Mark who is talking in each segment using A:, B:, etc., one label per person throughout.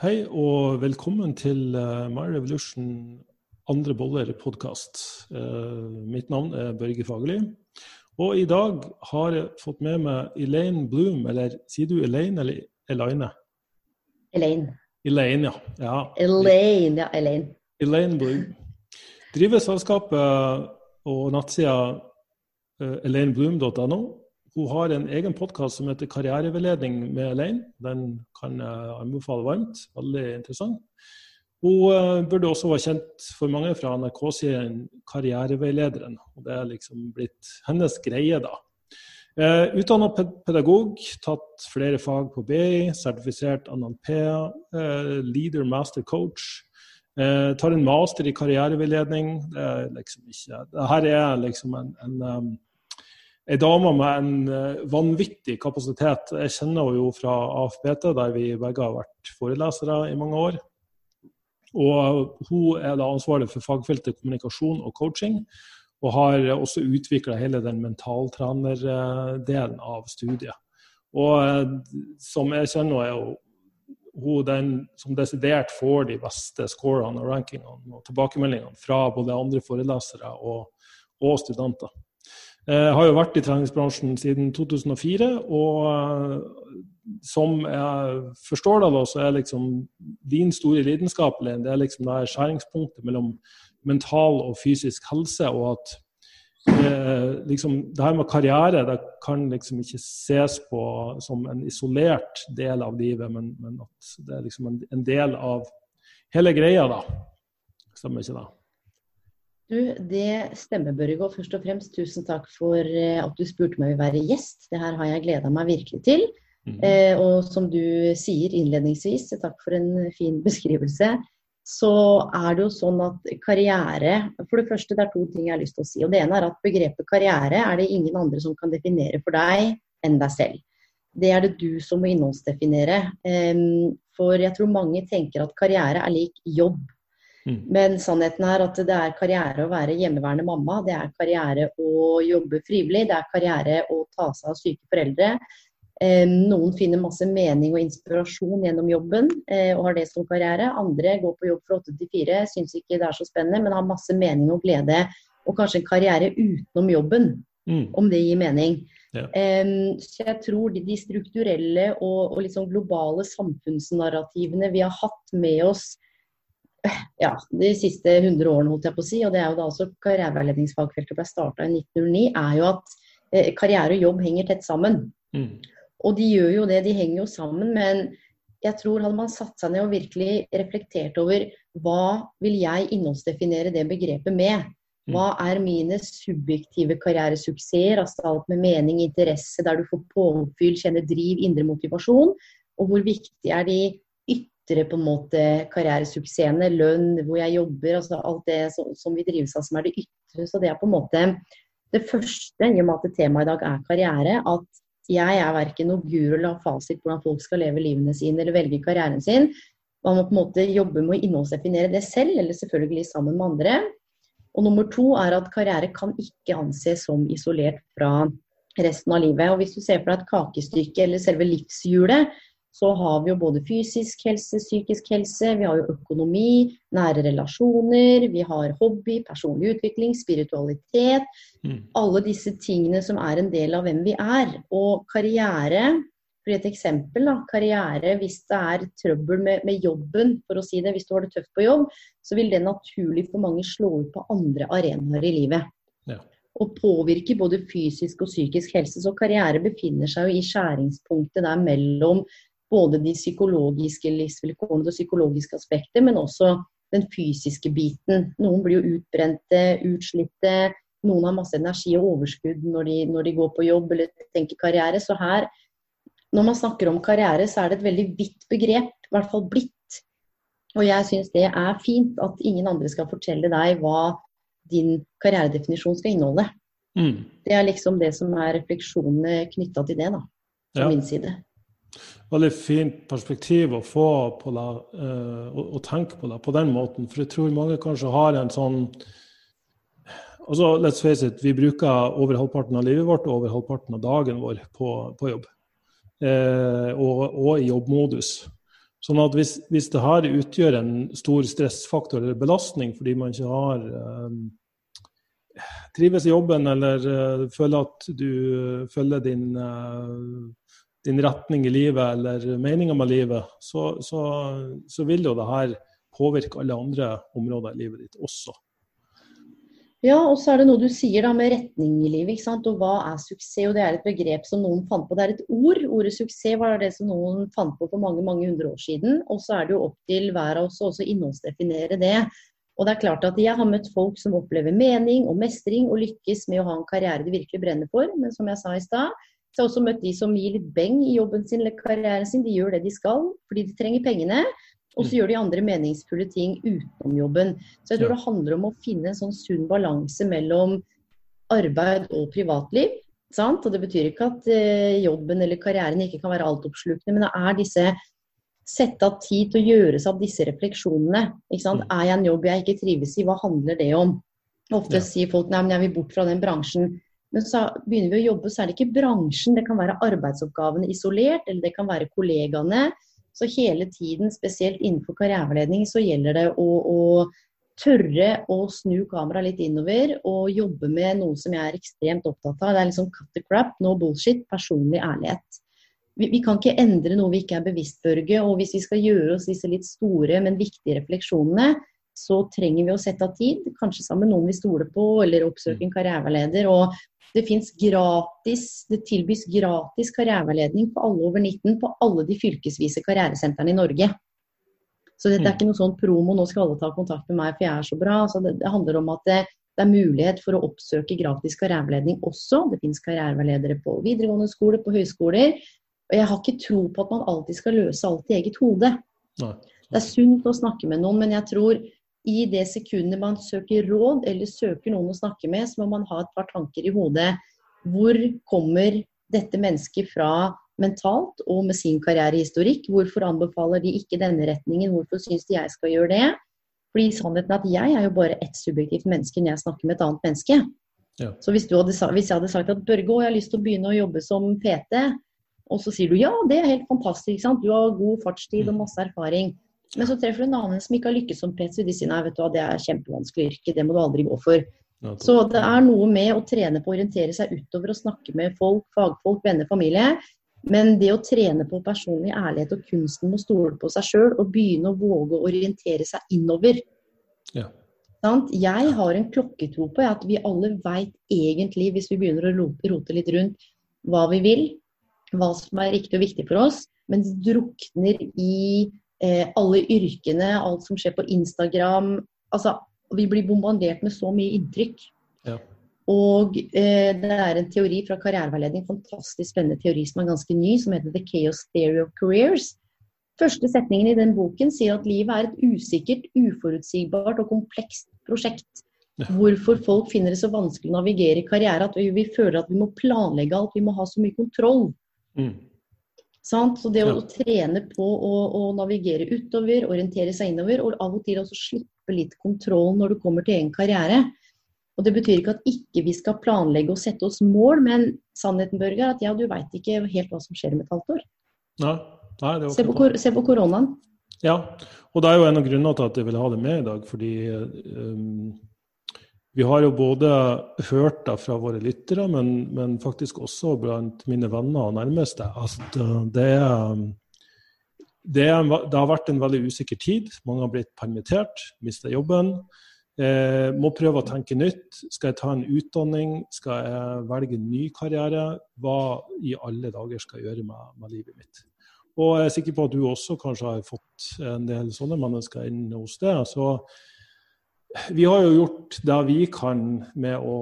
A: Hei og velkommen til uh, My Revolution andre boller-podkast. Eh, mitt navn er Børge Fagerli. Og i dag har jeg fått med meg Elaine Bloom, eller sier du Elaine eller Elaine?
B: Elaine.
A: Elaine, ja. ja.
B: Elaine, ja, Elaine.
A: Elaine Bloom. Driver selskapet og nettsida uh, elainebloom.no hun har en egen podkast som heter 'Karriereveiledning med Elaine'. Den kan jeg anbefale varmt. Veldig interessant. Hun uh, burde også være kjent for mange fra NRK-serien 'Karriereveilederen'. og Det er liksom blitt hennes greie, da. Uh, Utdanna pedagog, tatt flere fag på BI, sertifisert NLP, uh, leader master coach. Uh, tar en master i karriereveiledning. Det er liksom ikke Dette er liksom en, en ei dame med en eh, vanvittig kapasitet. Jeg kjenner henne jo fra AFPT, der vi begge har vært forelesere i mange år. Og hun er da ansvarlig for fagfeltet kommunikasjon og coaching. Og har også utvikla hele den mentaltrenerdelen av studiet. Og eh, som jeg kjenner, er jo hun den som desidert får de beste scorene og rankingene og tilbakemeldingene fra både andre forelesere og, og studenter. Jeg eh, har jo vært i treningsbransjen siden 2004, og eh, som jeg forstår det, da, så er liksom din store lidenskap det er liksom det skjæringspunktet mellom mental og fysisk helse, og at eh, liksom, det her med karriere det kan liksom ikke ses på som en isolert del av livet, men, men at det er liksom en, en del av hele greia, da. Stemmer ikke det?
B: Du, det stemmer, Børge. Og først og fremst tusen takk for eh, at du spurte meg å være gjest. Det her har jeg gleda meg virkelig til. Mm. Eh, og som du sier innledningsvis, takk for en fin beskrivelse, så er det jo sånn at karriere For det første, det er to ting jeg har lyst til å si. Og det ene er at begrepet karriere er det ingen andre som kan definere for deg enn deg selv. Det er det du som må innholdsdefinere. Eh, for jeg tror mange tenker at karriere er lik jobb. Mm. Men sannheten er at det er karriere å være hjemmeværende mamma. Det er karriere å jobbe frivillig. Det er karriere å ta seg av syke foreldre. Eh, noen finner masse mening og inspirasjon gjennom jobben eh, og har det som karriere. Andre går på jobb fra åtte til fire, syns ikke det er så spennende, men har masse mening og glede. Og kanskje en karriere utenom jobben, mm. om det gir mening. Ja. Um, så jeg tror de, de strukturelle og, og liksom globale samfunnsnarrativene vi har hatt med oss ja, de siste 100 årene, holdt jeg på å si, og det er jo da også karriereveiledningsfagfeltet ble starta i 1909, er jo at eh, karriere og jobb henger tett sammen. Mm. Og de gjør jo det, de henger jo sammen, men jeg tror hadde man satt seg ned og virkelig reflektert over hva vil jeg innholdsdefinere det begrepet med? Mm. Hva er mine subjektive karrieresuksesser, altså alt med mening, interesse, der du får påfyll, kjenner driv, indre motivasjon? Og hvor viktig er de ytre på en måte karrieresuksessene, lønn, hvor jeg jobber, altså alt det som, vi drives av som er det ytre. Så det er på en måte det første, i og med at temaet i dag er karriere, at jeg er verken noe guru eller har fasit på hvordan folk skal leve livene sine eller velge karrieren sin. Man må på en måte jobbe med å innholdsdefinere det selv, eller selvfølgelig sammen med andre. Og nummer to er at karriere kan ikke anses som isolert fra resten av livet. Og hvis du ser for deg et kakestykke eller selve livshjulet, så har vi jo både fysisk helse, psykisk helse, vi har jo økonomi, nære relasjoner, vi har hobby, personlig utvikling, spiritualitet. Mm. Alle disse tingene som er en del av hvem vi er. Og karriere, for et eksempel, da, karriere hvis det er trøbbel med, med, jobben, for å si det, hvis du har det tøft på jobb, så vil det naturlig for mange slå ut på andre arenaer i livet. Ja. Og påvirke både fysisk og psykisk helse. Så karriere befinner seg jo i skjæringspunktet der mellom både de psykologiske livsvilkårene og psykologiske aspekter, men også den fysiske biten. Noen blir jo utbrente, utslitte. Noen har masse energi og overskudd når de, når de går på jobb eller tenker karriere. Så her, når man snakker om karriere, så er det et veldig vidt begrep. I hvert fall blitt. Og jeg syns det er fint at ingen andre skal fortelle deg hva din karrieredefinisjon skal inneholde. Mm. Det er liksom det som er refleksjonene knytta til det, da. Fra ja. min side.
A: Veldig fint perspektiv å få på det, uh, og, tenke på det på den måten. For jeg tror mange kanskje har en sånn altså, let's face it, Vi bruker over halvparten av livet vårt og over halvparten av dagen vår på, på jobb. Eh, og, og, i jobbmodus. Sånn at hvis, hvis det her utgjør en stor stressfaktor eller belastning fordi man ikke har eh, trives i jobben eller eh, føler at du følger din, uh, din, retning i livet eller meninga med livet, så, så, så, vil jo det her påvirke alle andre områder i livet ditt også.
B: Ja, og så er det noe du sier da med retning i livet. ikke sant? Og hva er suksess? Og det er et begrep som noen fant på. Det er et ord. Ordet suksess var det som noen fant på for mange mange hundre år siden. Og så er det jo opp til hver av oss å også innholdsdefinere det. Og det er klart at Jeg har møtt folk som opplever mening og mestring og lykkes med å ha en karriere de virkelig brenner for. Men som jeg sa i stad, så har også møtt de som gir litt beng i jobben sin eller karrieren sin. De gjør det de skal fordi de trenger pengene. Og så mm. gjør de andre meningsfulle ting utenom jobben. Så jeg tror det handler om å finne en sånn sunn balanse mellom arbeid og privatliv. Sant? Og det betyr ikke at eh, jobben eller karrieren ikke kan være altoppslukende, men det er disse sette av tid til å gjøre seg av disse refleksjonene. Mm. Er jeg en jobb jeg ikke trives i, hva handler det om? Ofte ja. sier folk nei, men jeg vil bort fra den bransjen. Men så begynner vi å jobbe, så er det ikke bransjen. Det kan være arbeidsoppgavene isolert, eller det kan være kollegaene. Så hele tiden, spesielt innenfor karriereveiledning, så gjelder det å, å tørre å snu kameraet litt innover og jobbe med noe som jeg er ekstremt opptatt av. Det er liksom cut the crap, no bullshit, personlig ærlighet. Vi, vi, kan ikke endre noe vi ikke er bevisst, Børge. Og hvis vi skal gjøre oss disse litt store, men viktige refleksjonene, så trenger vi å sette av tid, kanskje sammen med noen vi stoler på, eller oppsøke en karriereveileder. Og det fins gratis, det tilbys gratis karriereveiledning for alle over 19 på alle de fylkesvise karrieresentrene i Norge. Så dette er mm. ikke noe sånn promo, nå skal alle ta kontakt med meg for jeg er så bra. Så det, det handler om at det, det, er mulighet for å oppsøke gratis karriereveiledning også. Det finnes karriereveiledere på videregående skole, på høyskoler. Og jeg har ikke tro på at man alltid skal løse alt i eget hode. Nei. Det er sunt å snakke med noen, men jeg tror i det sekundet man søker råd eller søker noen å snakke med, så må man ha et par tanker i hodet. Hvor kommer dette mennesket fra mentalt og med sin karrierehistorikk? Hvorfor anbefaler de ikke denne retningen? Hvorfor syns de jeg skal gjøre det? Fordi sannheten er at jeg er jo bare ett subjektivt menneske når jeg snakker med et annet menneske. Ja. Så hvis, hadde, hvis, jeg hadde sagt at Børge, jeg har lyst til å begynne å jobbe som PT, og så sier du ja, det er helt fantastisk, du har god fartstid og masse erfaring. Men så treffer du en annen som ikke har lykkes som PC, og de sier nei, vet du hva, det er kjempevanskelig yrke, det må du aldri gå for. Så det er noe med å trene på å orientere seg utover og snakke med folk, fagfolk, venner, familie. Men det å trene på personlig ærlighet og kunsten å stole på seg sjøl og begynne å våge å orientere seg innover. Ja. Jeg har en klokketro på at vi alle veit egentlig, hvis vi begynner å rote litt rundt, hva vi vil, hva som er riktig og viktig for oss, men drukner i alle yrkene, alt som skjer på Instagram. Altså, vi blir bombardert med så mye inntrykk. Ja. Og eh, det er en teori fra karriereveiledning, fantastisk spennende teori som er ganske ny, som heter The Chaos Theory of Careers. Første setningen i den boken sier at livet er et usikkert, uforutsigbart og komplekst prosjekt. Ja. Hvorfor folk finner det så vanskelig å navigere i karriere at vi, vi, føler at vi må planlegge alt, vi må ha så mye kontroll. Mm. Sant? Så det å, ja. trene på å, å, navigere utover, orientere seg innover, og av og til også slippe litt kontroll når du kommer til egen karriere. Og Det betyr ikke at ikke vi skal planlegge og sette oss mål, men sannheten Børge, er at ja, du veit ikke helt hva som skjer om et halvt år.
A: Nei, nei, det
B: se, på, se på koronaen.
A: Ja, og det er jo en av grunnene til at jeg vil ha det med i dag. fordi um, vi har jo både hørt det fra våre lyttere, men, men, faktisk også blant mine venner og nærmeste, at det, er, det, er, det, har vært en veldig usikker tid. Mange har blitt permittert, mista jobben. Eh, må prøve å tenke nytt. Skal jeg ta en utdanning? Skal jeg velge en ny karriere? Hva i alle dager skal jeg gjøre med, med livet mitt? Og jeg er sikker på at du også kanskje har fått en del sånne mennesker inn hos deg. Så vi har jo gjort det vi kan med å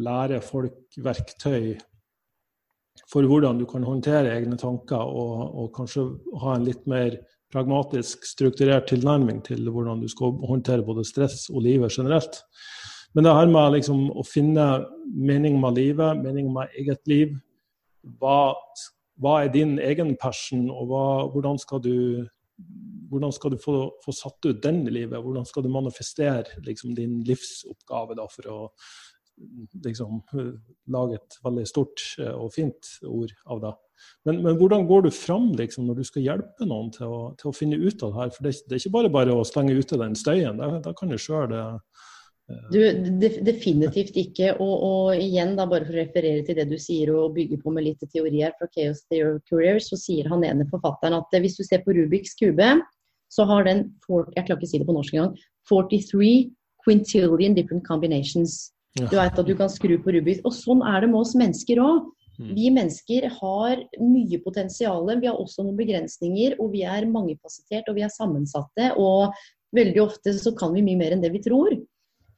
A: lære folk verktøy for hvordan du kan håndtere egne tanker, og, og kanskje ha en litt mer pragmatisk, strukturert tilnærming til hvordan du skal håndtere både stress og livet generelt. Men det her med liksom å finne mening med livet, mening med eget liv. Hva, hva er din egen passion, og hva, hvordan skal du hvordan skal du få, få, satt ut den i livet? Hvordan skal du manifestere liksom, din livsoppgave da, for å liksom lage et veldig stort og fint ord av det. Men, men, hvordan går du fram liksom, når du skal hjelpe noen til å, til å, finne ut av det her? For det, det er ikke bare bare å slenge ute den støyen. Da, kan du sjøl
B: du, definitivt ikke. Og, og, igjen, da, bare for å referere til det du sier og bygge på med litt teori her fra Chaos Theory Career, så sier han ene forfatteren at hvis du ser på Rubiks kube, så har den jeg klarer ikke si det på norsk engang 43 quintillion different combinations. Du vet at du kan skru på Rubiks. Og sånn er det med oss mennesker òg. Mm. Vi mennesker har mye potensial. Vi har også noen begrensninger, og vi er mangefasettert og vi er sammensatte. Og veldig ofte så kan vi mye mer enn det vi tror.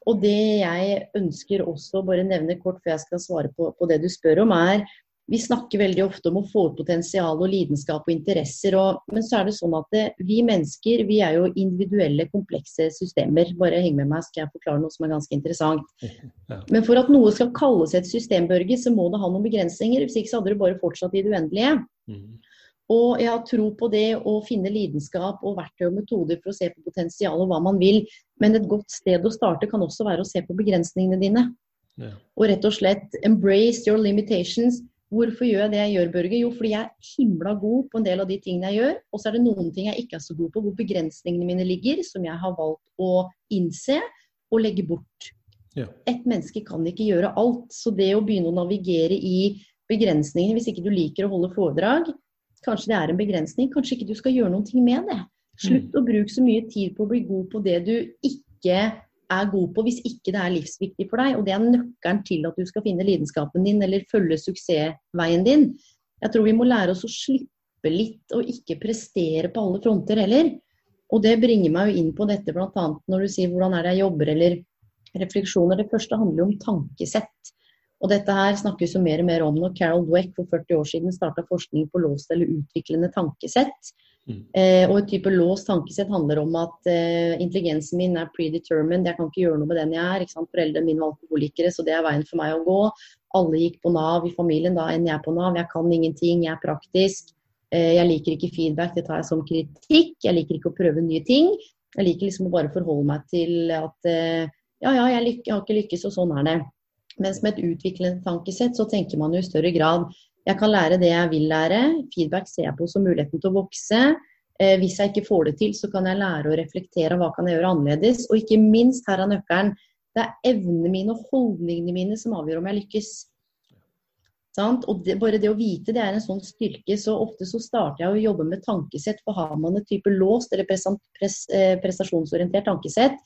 B: Og det jeg ønsker også bare nevne kort før jeg skal svare på, på det du spør om, er vi snakker veldig ofte om å få ut potensial og lidenskap og interesser. Og, men så er det sånn at det, vi mennesker vi er jo individuelle, komplekse systemer. Bare heng med meg, skal jeg forklare noe som er ganske interessant. Ja. Men for at noe skal kalles et system, Børge, så må det ha noen begrensninger. Hvis ikke så hadde det bare fortsatt i det uendelige. Mm. Og jeg har tro på det å finne lidenskap og verktøy og metoder for å se på potensial og hva man vil. Men et godt sted å starte kan også være å se på begrensningene dine. Ja. Og rett og slett embrace your limitations. Hvorfor gjør jeg det jeg gjør, Børge? Jo, fordi jeg er himla god på en del av de tingene jeg gjør. Og så er det noen ting jeg ikke er så god på, hvor begrensningene mine ligger, som jeg har valgt å innse og legge bort. Ja. Et menneske kan ikke gjøre alt. Så det å begynne å navigere i begrensningene, hvis ikke du liker å holde foredrag, kanskje det er en begrensning, kanskje ikke du skal gjøre noen ting med det. Slutt mm. å bruke så mye tid på å bli god på det du ikke er god på hvis ikke det er livsviktig for deg. Og det er nøkkelen til at du skal finne lidenskapen din eller følge suksessveien din. Jeg tror vi må lære oss å slippe litt og ikke prestere på alle fronter heller. Og det bringer meg jo inn på dette bl.a. når du sier hvordan er det jeg jobber eller refleksjoner. Det første handler jo om tankesett. Og dette her snakkes jo mer og mer om når Carol Dweck for 40 år siden starta forskning på låst eller utviklende tankesett. Mm. Eh, og et type låst tankesett handler om at eh, intelligensen min er predetermined, jeg kan ikke gjøre noe med den jeg er. ikke sant? Foreldrene mine var alkoholikere, så det er veien for meg å gå. Alle gikk på Nav i familien, da enn jeg på Nav. Jeg kan ingenting, jeg er praktisk. Eh, jeg liker ikke feedback, det tar jeg som kritikk. Jeg liker ikke å prøve nye ting. Jeg liker liksom å bare forholde meg til at eh, ja, ja, jeg, jeg har ikke lykkes, og sånn er det. Mens med et utviklende tankesett så tenker man jo i større grad jeg kan lære det jeg vil lære. Feedback ser jeg på som muligheten til å vokse. Eh, hvis jeg ikke får det til, så kan jeg lære å reflektere hva kan jeg gjøre annerledes. Og ikke minst, her er nøkkelen, det er evnene mine og holdningene mine som avgjør om jeg lykkes. Sant? Og det, bare det å vite det er en sånn styrke. Så ofte så starter jeg å jobbe med tankesett. For har man et type låst eller eh, prestasjonsorientert tankesett,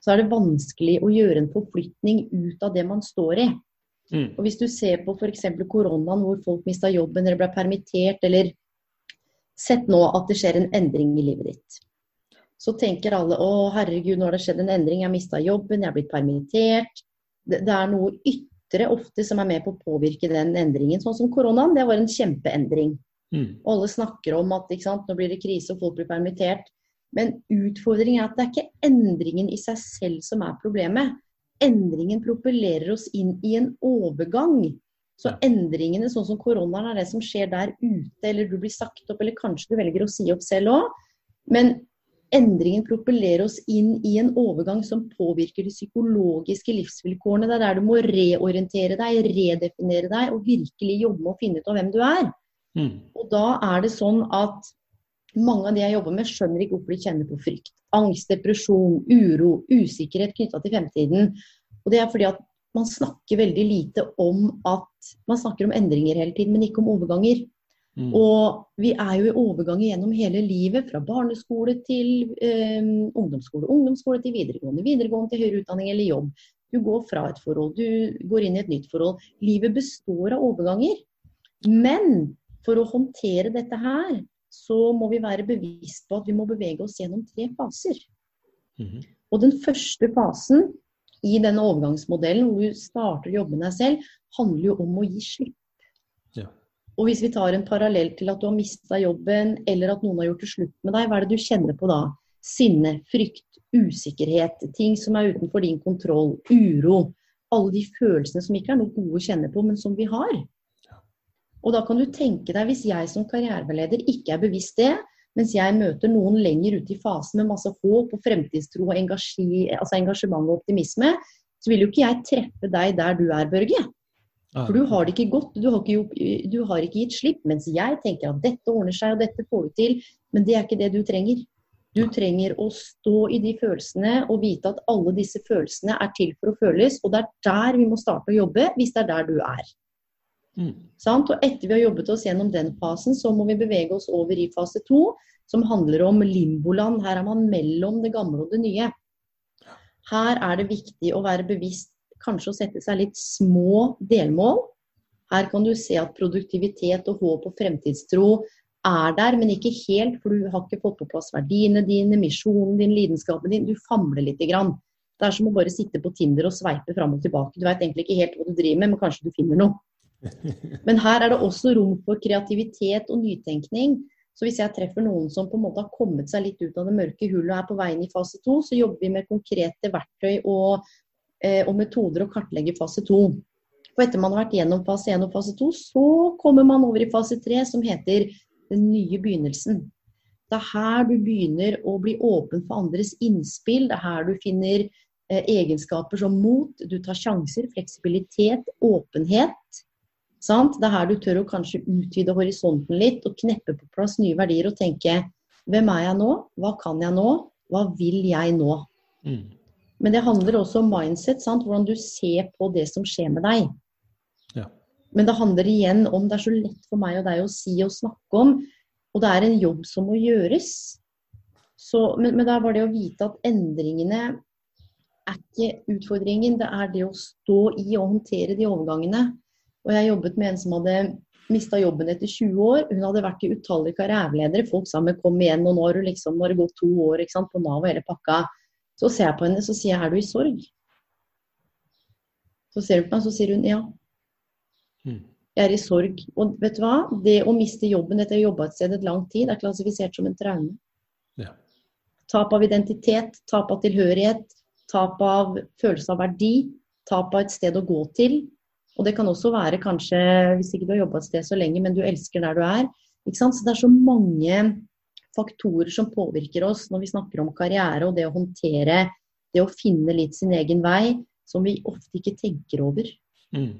B: så er det vanskelig å gjøre en forflytning ut av det man står i. Mm. Og Hvis du ser på f.eks. koronaen hvor folk mista jobben eller ble permittert, eller sett nå at det skjer en endring i livet ditt. Så tenker alle å herregud, nå har det skjedd en endring, jeg mista jobben, jeg har blitt permittert. Det, det, er noe ytre ofte som er med på å påvirke den endringen. Sånn som koronaen, det var en kjempeendring. Mm. Alle snakker om at sant, nå blir det krise og folk blir permittert. Men utfordringen er at det er ikke endringen i seg selv som er problemet endringen propellerer oss inn i en overgang. Så endringene, sånn som koronaen, er det som skjer der ute, eller du blir sagt opp, eller kanskje du velger å si opp selv òg. Men endringen propellerer oss inn i en overgang som påvirker de psykologiske livsvilkårene. Det er der du må reorientere deg, redefinere deg og virkelig jobbe med å finne ut av hvem du er. Mm. Og da er det sånn at mange av de jeg jobber med, skjønner ikke hvorfor de kjenner på frykt angst, depresjon, uro, usikkerhet knytta til fremtiden. Og det er fordi at man snakker veldig lite om at Man snakker om endringer hele tiden, men ikke om overganger. Mm. Og vi er jo i overganger gjennom hele livet, fra barneskole til eh, ungdomsskole, ungdomsskole til videregående, videregående til høyere utdanning eller jobb. Du går fra et forhold, du går inn i et nytt forhold. Livet består av overganger. Men for å håndtere dette her, så må vi være bevisst på at vi må bevege oss gjennom tre faser. Mm -hmm. Og den første fasen i denne overgangsmodellen, hvor du starter å jobbe med deg selv, handler jo om å gi slipp. Ja. Og hvis vi tar en parallell til at du har mista jobben, eller at noen har gjort det slutt med deg, hva er det du kjenner på da? Sinne, frykt, usikkerhet, ting som er utenfor din kontroll, uro. Alle de følelsene som ikke er noe gode å kjenne på, men som vi har. Og da kan du tenke deg, hvis jeg som karriereveileder ikke er bevisst det, mens jeg møter noen lenger ute i fasen med masse håp og fremtidstro og altså engasjement og optimisme, så vil jo ikke jeg treffe deg der du er, Børge. For du har det ikke godt, du har ikke, du har ikke gitt slipp. Mens jeg tenker at dette ordner seg, og dette får du til. Men det er ikke det du trenger. Du trenger å stå i de følelsene og vite at alle disse følelsene er til for å føles. Og det er der vi må starte å jobbe, hvis det er der du er. Mm. Og etter vi har jobbet oss gjennom den fasen, så må vi bevege oss over i fase to, som handler om limboland. Her er man mellom det gamle og det nye. Her er det viktig å være bevisst kanskje å sette seg litt små delmål. Her kan du se at produktivitet og håp og fremtidstro er der, men ikke helt, for du har ikke fått på plass verdiene dine, misjonen din, lidenskapen din. Du famler lite grann. Det er som å bare sitte på Tinder og sveipe fram og tilbake. Du veit egentlig ikke helt hva du driver med, men kanskje du finner noe. Men her er det også rom for kreativitet og nytenkning. Så hvis jeg treffer noen som på en måte har kommet seg litt ut av det mørke hullet og er på veien i fase to, så jobber vi med konkrete verktøy og Eh, og metoder å kartlegge fase to. For etter man har vært gjennom fase 1 og fase 2, så kommer man over i fase 3, som heter den nye begynnelsen. Det er her du begynner å bli åpen for andres innspill. Det er her du finner eh, egenskaper som mot, du tar sjanser, fleksibilitet, åpenhet. Sant? Det er her du tør å kanskje utvide horisonten litt og kneppe på plass nye verdier og tenke hvem er jeg nå? Hva kan jeg nå? Hva vil jeg nå? Mm. Men det handler også om mindset, sant? hvordan du ser på det som skjer med deg. Ja. Men det handler igjen om det er så lett for meg og deg å si og snakke om, og det er en jobb som må gjøres. Så, men, men da var det å vite at endringene er ikke utfordringen, det er det å stå i og håndtere de overgangene. Og jeg jobbet med en som hadde mista jobben etter 20 år. Hun hadde vært i utallige karriereledere. Folk sa men kom igjen, og nå har, liksom, nå har det gått to år sant, på Nav og hele pakka. Så ser jeg på henne så sier jeg, er du i sorg? Så ser hun på meg, så sier hun ja. Mm. Jeg er i sorg. Og vet du hva? Det å miste jobben etter å ha jobba et sted et lang tid, er klassifisert som en traume. Ja. Tap av identitet, tap av tilhørighet, tap av følelse av verdi, tap av et sted å gå til. Og det kan også være kanskje, hvis ikke du har jobba et sted så lenge, men du elsker der du er. Ikke sant? Så det er så mange faktorer som påvirker oss når vi snakker om karriere og det å håndtere, det å finne litt sin egen vei, som vi ofte ikke tenker over. Mm.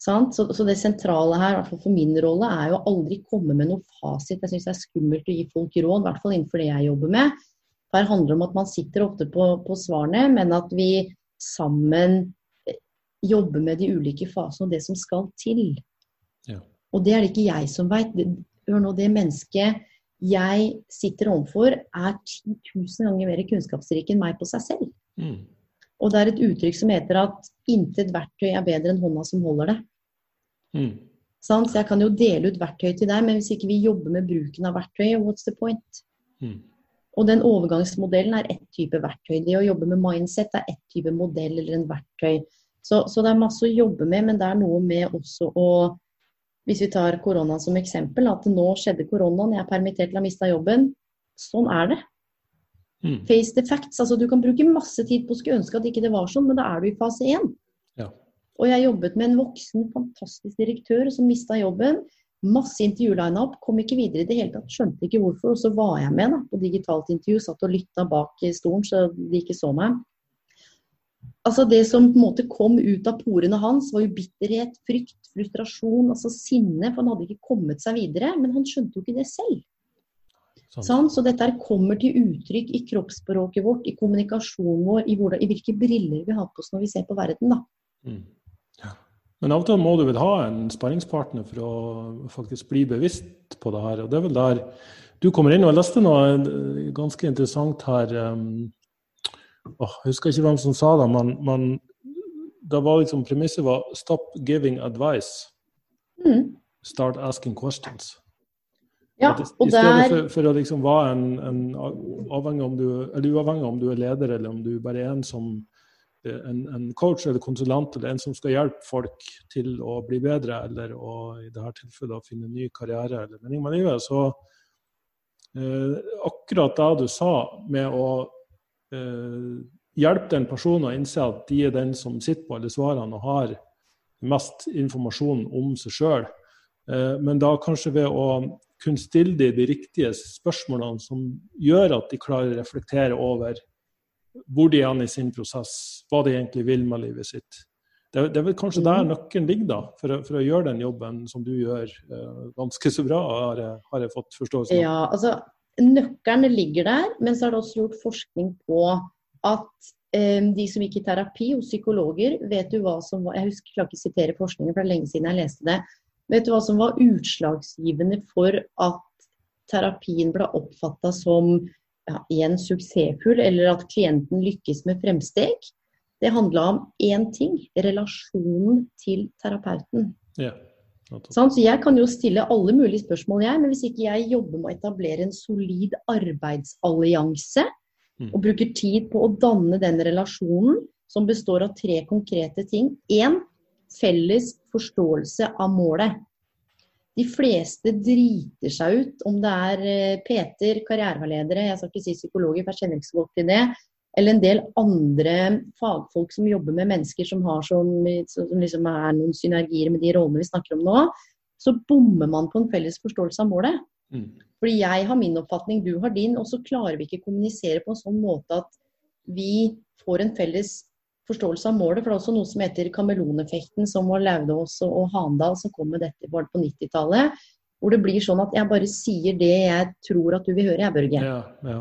B: Så, så, det sentrale her, i hvert fall for min rolle, er jo å aldri komme med noe fasit. Jeg syns det er skummelt å gi folk råd, i hvert fall innenfor det jeg jobber med. Her handler det om at man sitter ofte på, på svarene, men at vi sammen jobber med de ulike fasene og det som skal til. Ja. Og det er det ikke jeg som veit. Hør nå, det mennesket jeg sitter overfor, er 10 000 ganger mer kunnskapsrik enn meg på seg selv. Mm. Og det er et uttrykk som heter at intet verktøy er bedre enn hånda som holder det. Mm. Så jeg kan jo dele ut verktøy til deg, men hvis ikke vi jobber med bruken av verktøy, what's the point? Mm. Og den overgangsmodellen er ett type verktøy. Det å jobbe med mindset er ett type modell eller en verktøy. Så, så det er masse å jobbe med, men det er noe med også å hvis vi tar korona som eksempel, at nå skjedde koronaen, jeg er permittert eller har mista jobben. Sånn er det. Mm. Face the facts. altså Du kan bruke masse tid på å skulle ønske at ikke det var sånn, men da er du i fase én. Ja. Og jeg jobbet med en voksen, fantastisk direktør som mista jobben. Masse intervjuline-up, kom ikke videre i det hele tatt. Skjønte ikke hvorfor. Og så var jeg med da, på digitalt intervju, satt og lytta bak stolen så de ikke så meg. Altså Det som på en måte kom ut av porene hans, var jo bitterhet, frykt, frustrasjon, altså sinne. For han hadde ikke kommet seg videre. Men han skjønte jo ikke det selv. Sånn. Så dette kommer til uttrykk i kroppsspråket vårt, i kommunikasjonen vår, i, hvordan, i, hvilke briller vi har på oss når vi ser på verden. Mm.
A: Ja. Men av og til må du vel ha en sparringspartner for å faktisk bli bevisst på det her. Og det er vel der du kommer inn. Og jeg leste noe ganske interessant her. Um, oh, Jeg husker ikke hvem som sa det, men, men da var liksom premisset var 'stop giving advice'. Mm. Start asking questions.
B: Ja,
A: I stedet for, for, å liksom være en, en avhengig om du, eller uavhengig om du er leder eller om du bare er en som en, en, coach eller konsulent eller en som skal hjelpe folk til å bli bedre, eller å, i dette tilfellet finne ny karriere eller mening med livet, så eh, akkurat det du sa med å eh, hjelpe den personen å innse at de er den som sitter på alle svarene og har mest informasjon om seg sjøl. Eh, men da kanskje ved å kunne stille de de riktige spørsmålene som gjør at de klarer å reflektere over hvor de er i sin prosess, hva de egentlig vil med livet sitt. Det, det er vel kanskje der mm. nøkkelen ligger, da, for å, for å, gjøre den jobben som du gjør eh, ganske så bra, har jeg, har jeg fått forståelse
B: av. Ja, altså Nøkkelen ligger der, men så er det også gjort forskning på at eh, de som gikk i terapi hos psykologer, vet du hva som var Jeg husker, jeg ikke sitere forskningen, for det er lenge siden jeg leste det. Vet du hva som var utslagsgivende for at terapien ble oppfatta som ja, igjen suksessfull, eller at klienten lykkes med fremsteg? Det handla om én ting relasjonen til terapeuten.
A: Ja.
B: Så jeg kan jo stille alle mulige spørsmål, jeg, men hvis ikke jeg jobber med å etablere en solid arbeidsallianse, mm. og bruker tid på å danne den relasjonen, som består av tre konkrete ting. Én felles forståelse av målet. De fleste driter seg ut, om det er eh, Peter, karriereveiledere, jeg skal ikke si psykologer, for jeg kjenner ikke så godt til det, eller en del andre fagfolk som jobber med mennesker som har som, som liksom er noen synergier med de rollene vi snakker om nå, så bommer man på en felles forståelse av målet. Mm. Fordi jeg har min oppfatning, du har din, og så klarer vi ikke å kommunisere på en sånn måte at vi får en felles forståelse av målet. For det er også noe som heter kameleoneffekten, som var Laudås og Handal som kom med dette var det på 90-tallet. Hvor det blir sånn at jeg bare sier det jeg tror at du vil høre, jeg, Børge.
A: Ja, ja.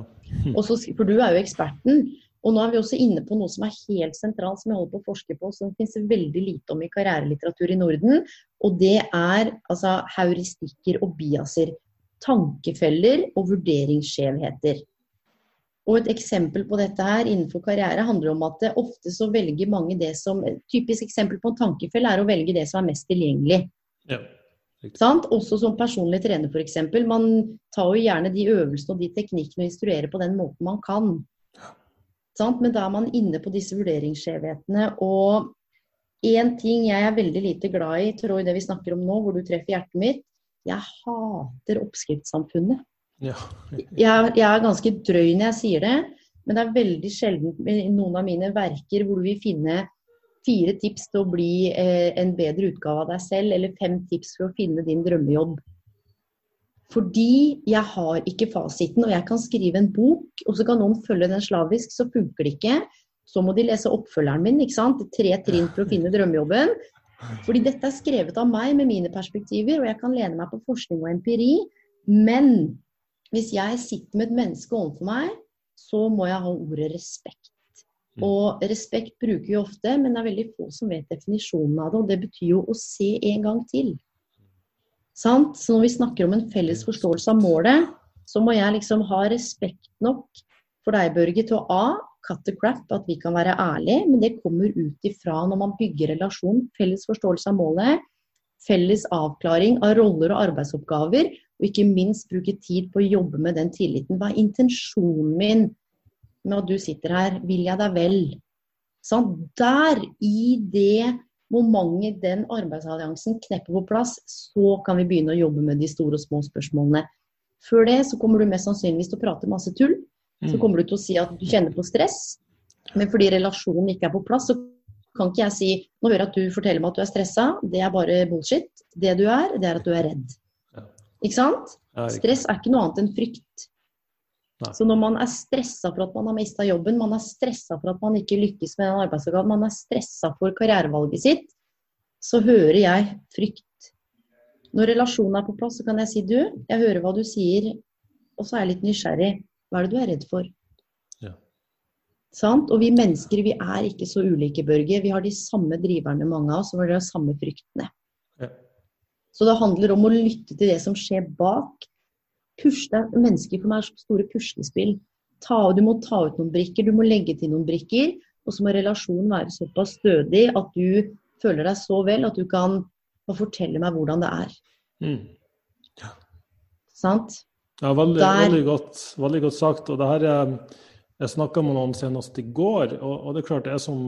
B: Så, for du er jo eksperten. Og nå er vi også inne på noe som er helt sentralt, som jeg holder på å forske på, som det finnes veldig lite om i karrierelitteratur i Norden. Og det er altså heuristikker og biaser. Tankefeller og vurderingsskjevheter. Og et eksempel på dette her innenfor karriere handler om at ofte så velger mange det som Typisk eksempel på en tankefelle er å velge det som er mest tilgjengelig.
A: Ja.
B: Sant? Også som personlig trener, f.eks. Man tar jo gjerne de øvelsene og de teknikkene og instruerer på den måten man kan. Sant? Men da er man inne på disse vurderingsskjevhetene. Og én ting jeg er veldig lite glad i, tror jeg det vi snakker om nå, hvor du treffer hjertet mitt, jeg hater oppskriftssamfunnet.
A: Ja.
B: jeg, jeg, er ganske drøy når jeg sier det, men det er veldig sjelden i noen av mine verker hvor du vil finne fire tips til å bli eh, en bedre utgave av deg selv, eller fem tips for å finne din drømmejobb. Fordi jeg har ikke fasiten, og jeg kan skrive en bok, og så kan noen følge den slavisk, så funker det ikke. Så må de lese oppfølgeren min, ikke sant. Tre trinn for å finne drømmejobben. Fordi dette er skrevet av meg med mine perspektiver, og jeg kan lene meg på forskning og empiri. Men hvis jeg sitter med et menneske overfor meg, så må jeg ha ordet respekt. Mm. Og respekt bruker vi ofte, men det er veldig få som vet definisjonen av det. Og det betyr jo å se en gang til. Sant? Så når vi snakker om en felles forståelse av målet, så må jeg liksom ha respekt nok for deg, Børge, til å A. Cut the crap, at vi kan være ærlige, men det kommer ut ifra når man bygger relasjon. Felles forståelse av målet, felles avklaring av roller og arbeidsoppgaver, og ikke minst bruke tid på å jobbe med den tilliten. Hva er intensjonen min med at du sitter her? Vil jeg deg vel? Sånn, der, i det momentet den arbeidsalliansen knepper på plass, så kan vi begynne å jobbe med de store og små spørsmålene. Før det så kommer du mest sannsynligvis til å prate masse tull. Så mm. kommer du til å si at du kjenner på stress. Men fordi relasjonen ikke er på plass, så kan ikke jeg si nå hører jeg at du forteller meg at du er stressa. Det er bare bullshit. Det du er, det er at du er redd. Ikke sant? Stress er ikke noe annet enn frykt. Nei. Så når man er stressa for at man har mista jobben, man er stressa for at man ikke lykkes med den arbeidsoppgaven, man er stressa for karrierevalget sitt, så hører jeg frykt. Når relasjonen er på plass, så kan jeg si du, jeg hører hva du sier, og så er jeg litt nysgjerrig. Hva er det du er redd for?
A: Ja.
B: Sant? Og vi mennesker vi er ikke så ulike, Børge. Vi har de samme driverne, mange av oss, og vi har de samme fryktene. Så det handler om å lytte til det som skjer bak. Pusle, mennesker for meg er store puslespill. Ta, du må ta ut noen brikker, du må legge til noen brikker. Og så må relasjonen være såpass stødig at du føler deg så vel at du kan fortelle meg hvordan det er.
A: Mm. Ja.
B: Sant?
A: Ja, veldig, veldig, godt, veldig, godt, sagt. Og det her er, jeg snakka med noen senest i går, og, og, det er klart jeg som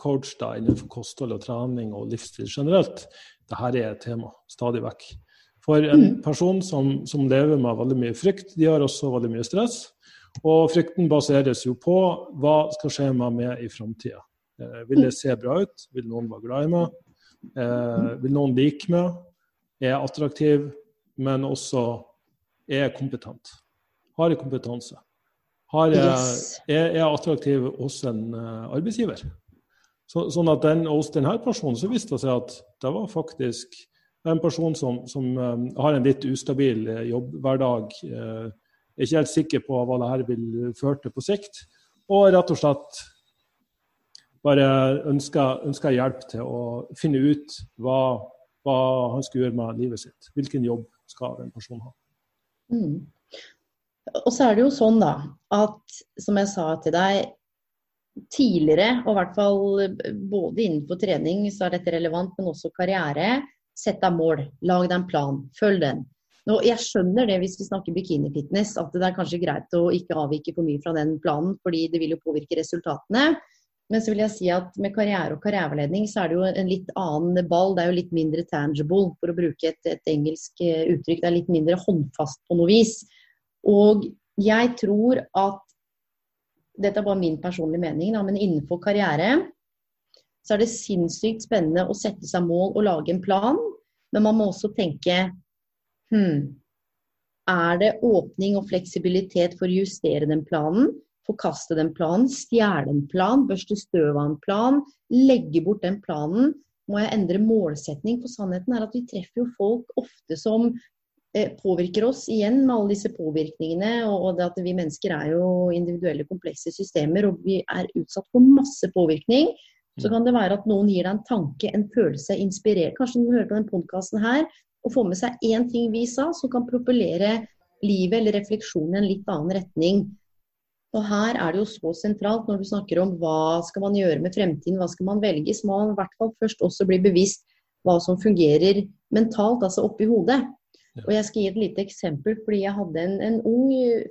A: coach da, innenfor kosthold og trening og livsstil generelt, det her er et tema stadig vekk. For en mm. person som, som, lever med veldig mye frykt, de har også veldig mye stress. Og frykten baseres jo på hva skal skje med meg i framtida. Eh, vil det se bra ut? Vil noen være glad i meg? Eh, vil noen like meg? Er jeg attraktiv, men også er jeg kompetent? Har jeg kompetanse? har, jeg, er, jeg attraktiv hos en arbeidsgiver. Så, sånn at den, Hos denne personen så viste det seg at det var faktisk en person som, som um, har en litt ustabil jobbhverdag. Uh, er ikke helt sikker på hva det her vil føre til på sikt. Og rett og slett bare ønsker, ønsker hjelp til å finne ut hva, hva, han skal gjøre med livet sitt. Hvilken jobb skal en person ha. Mm.
B: Og så er det jo sånn da, at som jeg sa til deg tidligere, og i hvert fall både innenfor trening så er dette relevant, men også karriere, sett deg mål. Lag deg en plan. Følg den. Nå, jeg skjønner det hvis vi snakker bikinifitness, at det er kanskje greit å ikke avvike for mye fra den planen, fordi det vil jo påvirke resultatene. Men så vil jeg si at med karriere og karriereveiledning så er det jo en litt annen ball. Det er jo litt mindre tangible, for å bruke et, et engelsk eh, uttrykk. Det er litt mindre håndfast på noe vis. Og jeg tror at Dette er bare min personlige mening, da, men innenfor karriere så er det sinnssykt spennende å sette seg mål og lage en plan. Men man må også tenke hm, er det åpning og fleksibilitet for å justere den planen? Forkaste den planen, stjele en plan, børste støv av en plan, legge bort den planen? Må jeg endre målsetning? For sannheten er at vi treffer jo folk ofte som eh, påvirker oss igjen med alle disse påvirkningene. Og det at vi mennesker er jo individuelle, komplekse systemer, og vi er utsatt for masse påvirkning. Så kan det være at noen gir deg en tanke, en følelse, inspirert. Kanskje du hører på denne podkasten her, og får med seg én ting vi sa, som kan propellere livet eller refleksjonen i en litt annen retning. Og her er det jo så sentralt når du snakker om hva skal man gjøre med fremtiden, hva skal man velge, så må man i hvert fall først også bli bevisst hva som fungerer mentalt, altså oppi hodet. Og jeg skal gi et lite eksempel, fordi jeg hadde en, en ung,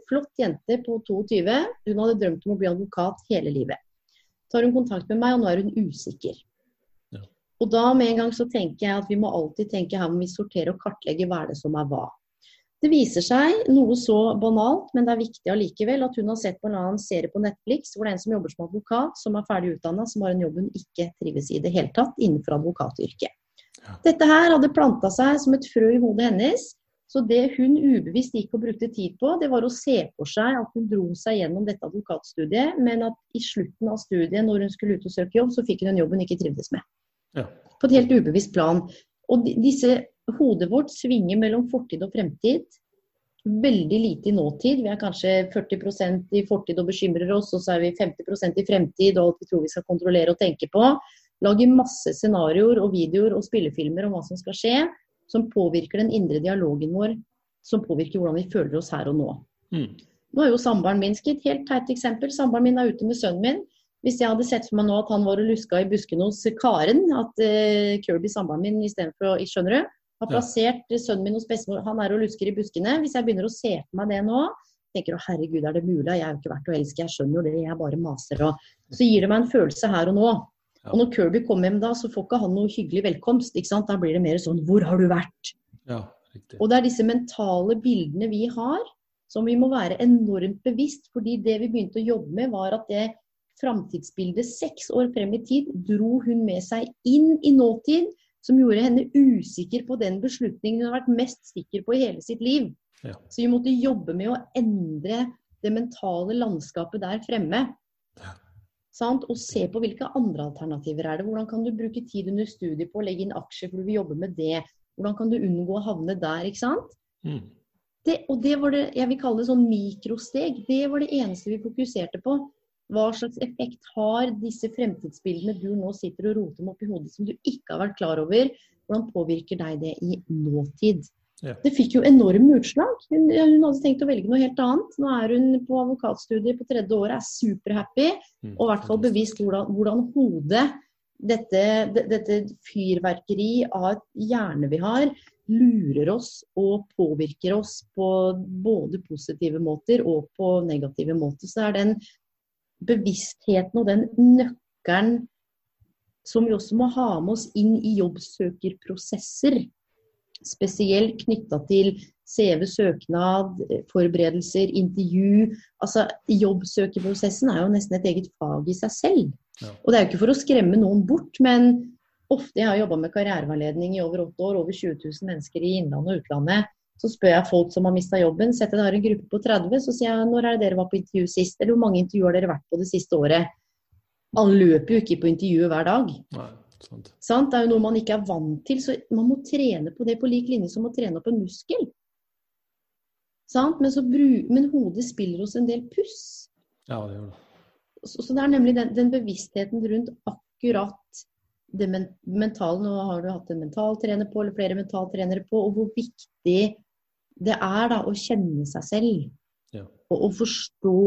B: flott jente på 22. Hun hadde drømt om å bli advokat hele livet. Har hun kontakt med meg, og nå er hun usikker. Og da med en gang så tenker jeg at vi må alltid tenke her må vi sortere og kartlegge hva er det som er hva. Det viser seg noe så banalt, men det er viktig allikevel, at hun har sett på en annen serie på Netflix hvor det er en som jobber som advokat, som er ferdig utdanna, som har en jobb hun ikke trives i det hele tatt innenfor advokatyrket. Ja. Dette her hadde planta seg som et frø i hodet hennes. Så det hun ubevisst gikk og brukte tid på, det var å se for seg at hun dro seg gjennom dette advokatstudiet, men at i slutten av studiet, når hun skulle ut og søke jobb, så fikk hun en jobb hun ikke trivdes med. Ja. På et helt ubevisst plan. Og disse Hodet vårt svinger mellom fortid og fremtid. Veldig lite i nåtid. Vi er kanskje 40% i fortid og bekymrer oss, og så er vi 50% i fremtid og alt vi tror vi skal kontrollere og tenke på. Lager masse scenarioer og videoer og spillefilmer om hva som skal skje, som påvirker den indre dialogen vår, som påvirker hvordan vi føler oss her og nå. Mm. Nå er jo samboeren min et helt teit eksempel. Samboeren min er ute med sønnen min. Hvis jeg hadde sett for meg nå at han var og luska i buskene hos Karen, at uh, Kirby, samboeren min, istedenfor Skjønner du? Har plassert ja. sønnen min hos bestemor, han er og lusker i buskene. Hvis jeg begynner å se for meg det nå, tenker å herregud, er det mulig? Jeg er jo ikke verdt å elske, jeg skjønner jo det, jeg bare maser. Og så gir det meg en følelse her og nå. Ja. Og når Kirby kommer hjem da, så får ikke han noe hyggelig velkomst. ikke sant? Da blir det mer sånn Hvor har du vært? Ja, riktig. Og det er disse mentale bildene vi har, som vi må være enormt bevisst. fordi det vi begynte å jobbe med, var at det framtidsbildet seks år frem i tid dro hun med seg inn i nåtid, som gjorde henne usikker på den beslutningen hun har vært mest sikker på i hele sitt liv. Ja. Så vi måtte jobbe med å endre det mentale landskapet der fremme. Ja. Og se på hvilke andre alternativer er det. Hvordan kan du bruke tid under studiet på å legge inn aksjer, for du vil jobbe med det. Hvordan kan du unngå å havne der, ikke sant. Mm. Det, og det var det jeg vil kalle det sånn mikrosteg. Det var det eneste vi fokuserte på. Hva slags effekt har disse fremtidsbildene du nå sitter og roter med oppi hodet som du ikke har vært klar over? Hvordan påvirker deg det i nåtid? Ja. Det fikk jo enorme utslag. Hun, hun, hadde tenkt å velge noe helt annet. Nå er hun på advokatstudiet på tredje året, er superhappy mm. og i hvert fall bevisst hvordan, hvordan hodet, dette, dette fyrverkeri av et hjerne vi har, lurer oss og påvirker oss på både positive måter og på negative måter. Så er den bevisstheten og den nøkkelen som vi også må ha med oss inn i jobbsøkerprosesser. Spesielt knytta til CV, søknad, forberedelser, intervju. Altså, Jobbsøkerprosessen er jo nesten et eget fag i seg selv. Ja. Og det er jo ikke for å skremme noen bort, men ofte jeg har jobba med karriereveiledning i over åtte år, over 20 000 mennesker i innlandet og utlandet. Så spør jeg folk som har mista jobben. Setter jeg har en gruppe på 30, så sier jeg når er det dere var på intervju sist? Eller hvor mange intervjuer har dere vært på det siste året? Alle løper jo ikke på intervjuet hver dag.
A: Nei, sant.
B: Sant? Det er jo noe man ikke er vant til, så man må trene på det på lik linje som å trene opp en muskel. Sant? Men, så bru, men hodet spiller oss en del puss.
A: Ja, det gjør det.
B: Så, så det er nemlig den, den bevisstheten rundt akkurat det men, mentale. Nå har du hatt en mentaltrener på, eller flere mentaltrenere på, og hvor viktig det er da å kjenne seg selv.
A: Ja.
B: Og å forstå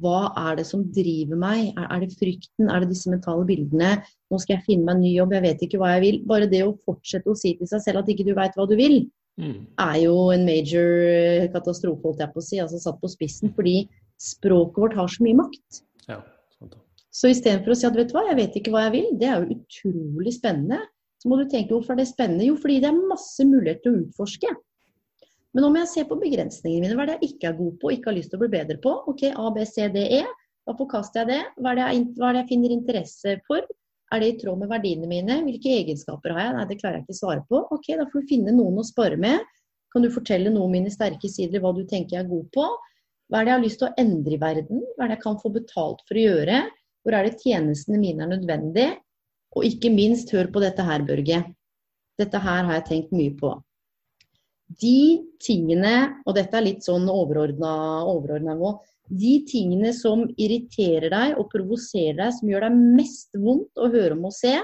B: hva er det som driver meg? Er, er, det frykten? Er det disse mentale bildene? Nå skal jeg finne meg en ny jobb, jeg vet ikke hva jeg vil. Bare det å fortsette å si til seg selv at ikke du veit hva du vil,
A: Mm.
B: er jo en major katastrofe, holdt jeg på å si. Altså satt på spissen. Fordi språket vårt har så mye makt.
A: Ja, sant.
B: Så istedenfor å si at vet du hva, jeg vet ikke hva jeg vil, det er jo utrolig spennende. Så må du tenke hvorfor er det spennende? Jo, fordi det er masse muligheter til å utforske. Men nå må jeg se på begrensningene mine. Hva er det jeg ikke er god på og ikke har lyst til å bli bedre på? Ok, A, B, C, D, E. Da forkaster jeg det. Hva er det jeg, hva er det jeg finner interesse for? Er det i tråd med verdiene mine? Hvilke egenskaper har jeg? Nei, det klarer jeg ikke å svare på. Ok, da får du finne noen å spare med. Kan du fortelle noe om mine sterke sider, hva du tenker jeg er god på? Hva er det jeg har lyst til å endre i verden? Hva er det jeg kan få betalt for å gjøre? Hvor er det tjenestene mine er nødvendig? Og ikke minst, hør på dette her, Børge. Dette her har jeg tenkt mye på. De tingene, og dette er litt sånn overordna nivå, de tingene som irriterer deg og provoserer deg, som gjør deg mest vondt å høre om og se,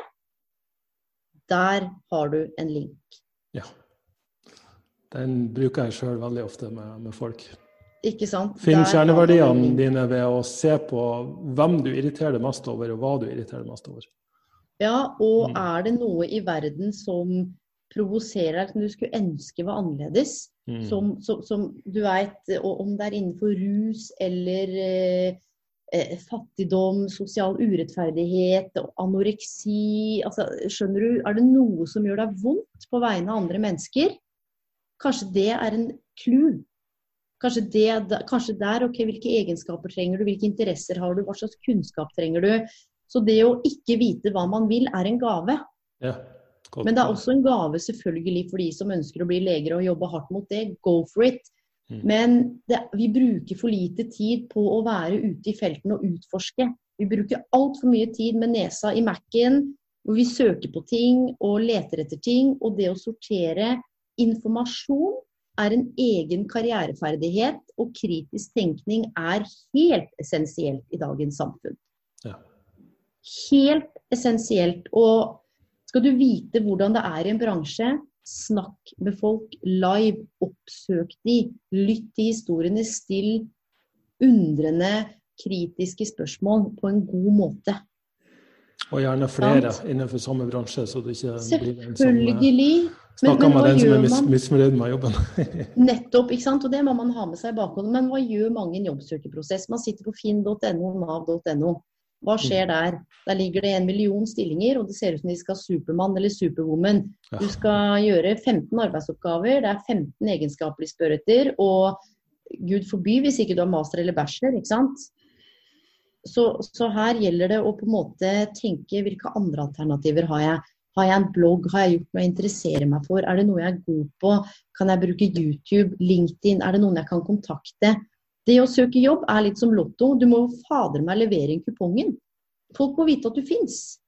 B: der har du en link.
A: Ja. Den bruker jeg sjøl veldig ofte med, med folk.
B: Ikke sant?
A: Finn kjerneverdiene dine ved å se på hvem du irriterer deg mest over, og hva du irriterer deg mest over.
B: Ja, og
A: Mm.
B: er det noe i verden som provoserer deg, som du skulle ønske var annerledes?
A: Mm.
B: Som, som, som du veit, om det er innenfor rus eller eh, eh, fattigdom, sosial urettferdighet, anoreksi altså, Skjønner du, er det noe som gjør deg vondt på vegne av andre mennesker? Kanskje det er en clou. Kanskje, det, kanskje der, ok, hvilke egenskaper trenger du, hvilke interesser har du, hva slags kunnskap trenger du? Så det å ikke vite hva man vil, er en gave.
A: Ja, godt.
B: Men det er også en gave selvfølgelig for de som ønsker å bli leger og jobbe hardt mot det. Go for it.
A: Mm.
B: Men det, vi bruker for lite tid på å være ute i felten og utforske. Vi bruker altfor mye tid med nesa i Mac-en, hvor vi søker på ting og leter etter ting. Og det å sortere informasjon er en egen karriereferdighet, og kritisk tenkning er helt essensielt i dagens samfunn.
A: Ja.
B: Helt essensielt. Og skal du vite hvordan det er i en bransje, snakk med folk live. Oppsøk de. Lytt til historiene. Still undrende, kritiske spørsmål på en god måte.
A: Og gjerne flere
B: Sant.
A: innenfor samme bransje, så det ikke blir en som eh, snakker med den som er mis misfornøyd med jobben.
B: Nettopp, ikke sant? og det må man ha med seg i bakhodet. Men hva gjør mange i en jobbsøkerprosess? Man sitter på finn.no, nav.no. Hva skjer der? Der ligger det en million stillinger, og det ser ut som de skal ha Supermann eller Superwoman. Du skal gjøre 15 arbeidsoppgaver, det er 15 egenskaper de spør etter, og gud forby hvis ikke du har master eller bachelor, ikke sant. Så, så her gjelder det å på en måte tenke hvilke andre alternativer har jeg. Har jeg en blogg, har jeg gjort noe jeg interesserer meg for, er det noe jeg er god på, kan jeg bruke YouTube, LinkedIn, er det noen jeg kan kontakte? Det å søke jobb er litt som lotto, du må fader meg levere inn kupongen. Folk må vite at du fins.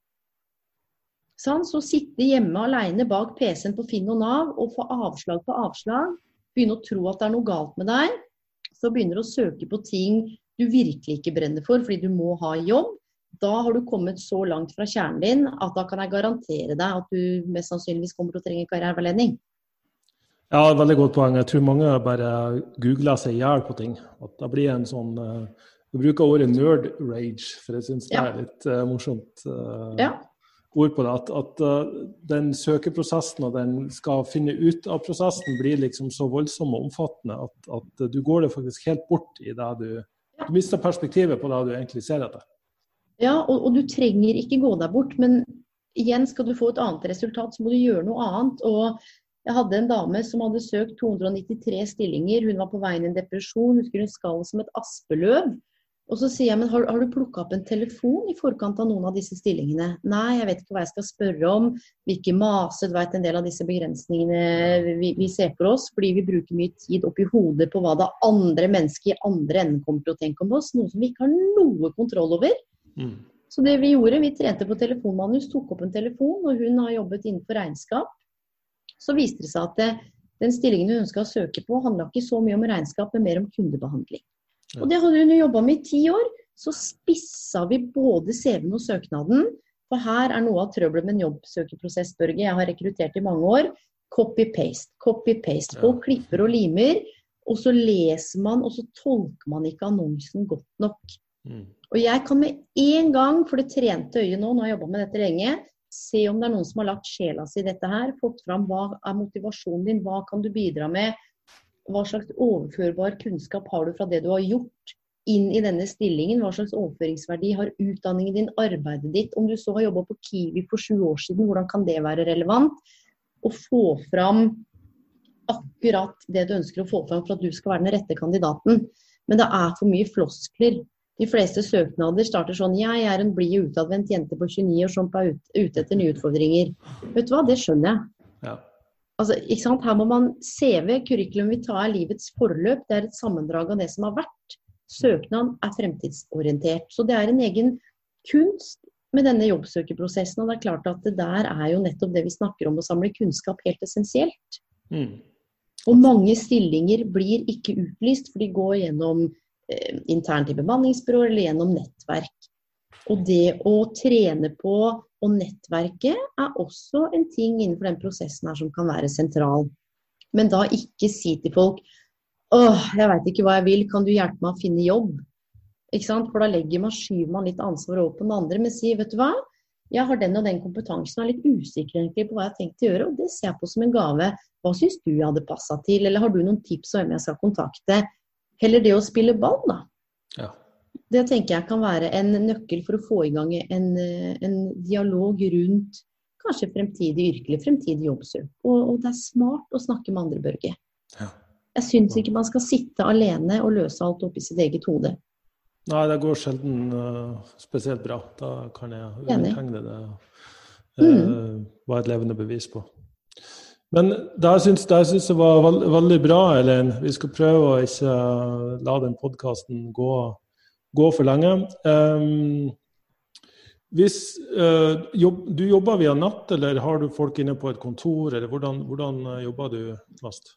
B: Sånn, så sitte hjemme alene bak PC-en på Finn og Nav og få avslag på avslag, begynne å tro at det er noe galt med deg, så begynner du å søke på ting du virkelig ikke brenner for fordi du må ha jobb, da har du kommet så langt fra kjernen din at da kan jeg garantere deg at du mest sannsynligvis kommer til å trenge karriereveiledning.
A: Ja, veldig godt poeng. Jeg tror mange bare googler seg i hjel på ting. At det blir en sånn uh, Jeg bruker ordet nerd rage, for jeg syns det er litt eh, morsomt eh,
B: Ja.
A: ord på det. At, at den søkeprosessen og den skal finne ut av prosessen blir liksom så voldsom og omfattende at, at du går det faktisk helt bort i det du Du mister perspektivet på det du egentlig ser etter.
B: Ja, og, og du trenger ikke gå deg bort, men igjen skal du få et annet resultat, så må du gjøre noe annet. Og jeg hadde en dame som hadde søkt 293 stillinger. Hun var på vei inn i en depresjon. Husker hun skalv som et aspeløv. Og så sier jeg, men har, har du plukka opp en telefon i forkant av noen av disse stillingene? Nei, jeg vet ikke hva jeg skal spørre om. Vil ikke mase, du vet en del av disse begrensningene vi, vi, ser for oss. Fordi vi bruker mye tid oppi hodet på hva det andre mennesket i andre enden kommer til å tenke om oss. Noe som vi ikke har noe kontroll over. Mm. Så det vi gjorde, vi trente på telefonmanus, tok opp en telefon, og hun har jobbet innenfor regnskap. Så viste det seg at det, den stillingen hun ønska å søke på, handla ikke så mye om regnskap, men mer om kundebehandling. Og det hadde hun jobba med i ti år. Så spissa vi både CV-en og søknaden. For her er noe av trøbbelet med en jobbsøkerprosess, Børge. Jeg har rekruttert i mange år. Copy-paste, copy-paste. Folk ja. klipper og limer. Og så leser man, og så tolker man ikke annonsen godt nok. Mm. Og jeg kan med en gang, for det trente øyet nå, nå har jeg jobba med dette lenge, se om det er noen som har lagt sjela si i dette her. Fått fram hva er motivasjonen din, hva kan du bidra med hva slags overførbar kunnskap har du fra det du har gjort inn i denne stillingen? Hva slags overføringsverdi har utdanningen din, arbeidet ditt? Om du så har jobba på Kiwi for sju år siden, hvordan kan det være relevant? Å få fram akkurat det du ønsker å få fram for at du skal være den rette kandidaten. Men det er for mye floskler. De fleste søknader starter sånn Jeg er en blid og utadvendt jente på 29 år som er ute etter nye utfordringer. Vet du hva, det skjønner jeg. Ja. Altså, ikke sant? Her må man CV, curriculum vitae er livets forløp. Det er et sammendrag av det som har vært. Søknaden er fremtidsorientert. Så det er en egen kunst med denne jobbsøkerprosessen. Og det er klart at det der er jo nettopp det vi snakker om, å samle kunnskap, helt essensielt. Mm. Og mange stillinger blir ikke utlyst, for de går gjennom internt i bemanningsbyråer eller gjennom nettverk. Og det å trene på å nettverke er også en ting innenfor den prosessen her som kan være sentral. Men da ikke si til folk åh, jeg veit ikke hva jeg vil, kan du hjelpe meg å finne jobb? Ikke sant? For da legger man, skyver man litt ansvar over på den andre, men sier vet du hva, jeg har den og den kompetansen og er litt usikker egentlig på hva jeg har tenkt å gjøre, og det ser jeg på som en gave. Hva syns du jeg hadde passa til, eller har du noen tips om hvem jeg skal kontakte? Heller det å spille ball, da. Ja. Det tenker jeg kan være en nøkkel for å få i gang en, en dialog rundt kanskje fremtidig yrkelig, fremtidig jobbsøk. Og, og, det er smart å snakke med andre, Børge. Ja. Jeg syns ikke man skal sitte alene og løse alt oppi sitt eget hode.
A: Nei, det går sjelden uh, spesielt bra. Da kan jeg undertegne det. Uh, mm. var et levende bevis på. Men det syns jeg var veld, veldig bra, Elin Vi skal prøve å ikke la den podkasten gå gå for lenge. Um, hvis uh, jobb, Du jobber via natt, eller har du folk inne på et kontor, eller hvordan, hvordan jobber du mest?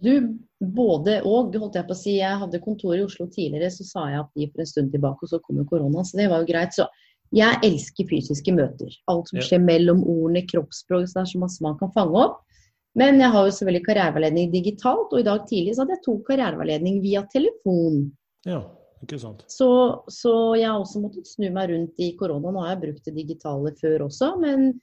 B: Du, både og, holdt jeg på å si. Jeg hadde kontor i Oslo tidligere, så sa jeg opp de for en stund tilbake, og så kom jo korona, så det var jo greit. Så jeg elsker fysiske møter. Alt som skjer mellom ordene, kroppsspråk, så det er så masse man kan fange opp. Men jeg har jo selvfølgelig karriereveiledning digitalt, og i dag tidlig så hadde jeg to karriereveiledning via telefon.
A: Ja. Ikke sant.
B: Så, så, jeg har også måttet snu meg rundt i korona. Nå har jeg brukt det digitale før også, men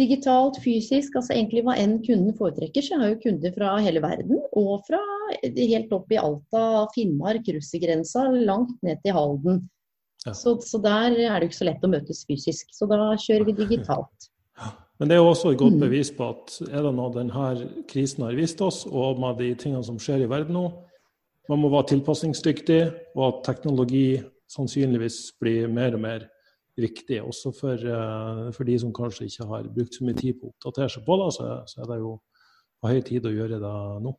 B: digitalt, fysisk, altså egentlig hva enn kunden foretrekker. Så jeg har jo kunder fra hele verden, og fra helt opp i Alta, Finnmark, russergrensa, langt ned til Halden. Ja. Så, så, der er det ikke så lett å møtes fysisk. Så da kjører vi digitalt.
A: Men det er jo også et godt mm. bevis på at er det noe denne krisen har vist oss, og med de tingene som skjer i verden nå, man må være tilpasningsdyktig, og at teknologi sannsynligvis blir mer og mer riktig. Også for, uh, for de som kanskje ikke har brukt så mye tid på å oppdatere seg på det, så, så, er det jo på høy tid å gjøre det nå.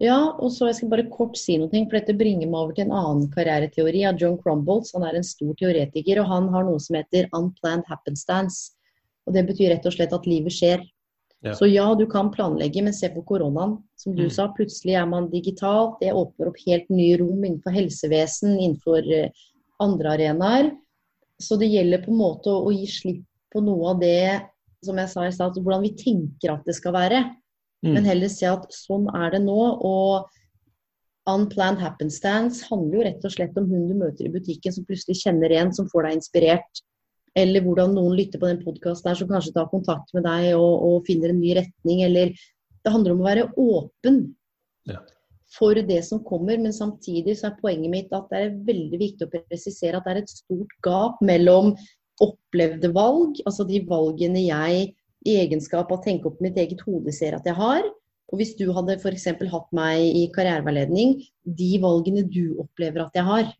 B: Ja, og så jeg skal bare kort si noe, for dette bringer meg over til en annen karriereteori av John Crumbolts. Han er en stor teoretiker, og han har noe som heter unplanned happenstance. Og Det betyr rett og slett at livet skjer ja. Så ja, du kan planlegge, men se på koronaen. Som du mm. sa, plutselig er man digital. Det åpner opp helt nye rom innenfor helsevesen, innenfor uh, andre arenaer. Så det gjelder på en måte å, gi slipp på noe av det som jeg sa i stad, hvordan vi tenker at det skal være. Mm. Men heller se at sånn er det nå. Og unplanned happenstance handler jo rett og slett om hun du møter i butikken som plutselig kjenner en som får deg inspirert. Eller hvordan noen lytter på den podkasten som kanskje tar kontakt med deg og, og, finner en ny retning. Eller det handler om å være åpen ja. for det som kommer. Men samtidig så er poenget mitt at det er veldig viktig å presisere at det er et stort gap mellom opplevde valg, altså de valgene jeg i egenskap av å tenke opp mitt eget hode ser at jeg har. Og hvis du hadde f.eks. hatt meg i karriereveiledning, de valgene du opplever at jeg har.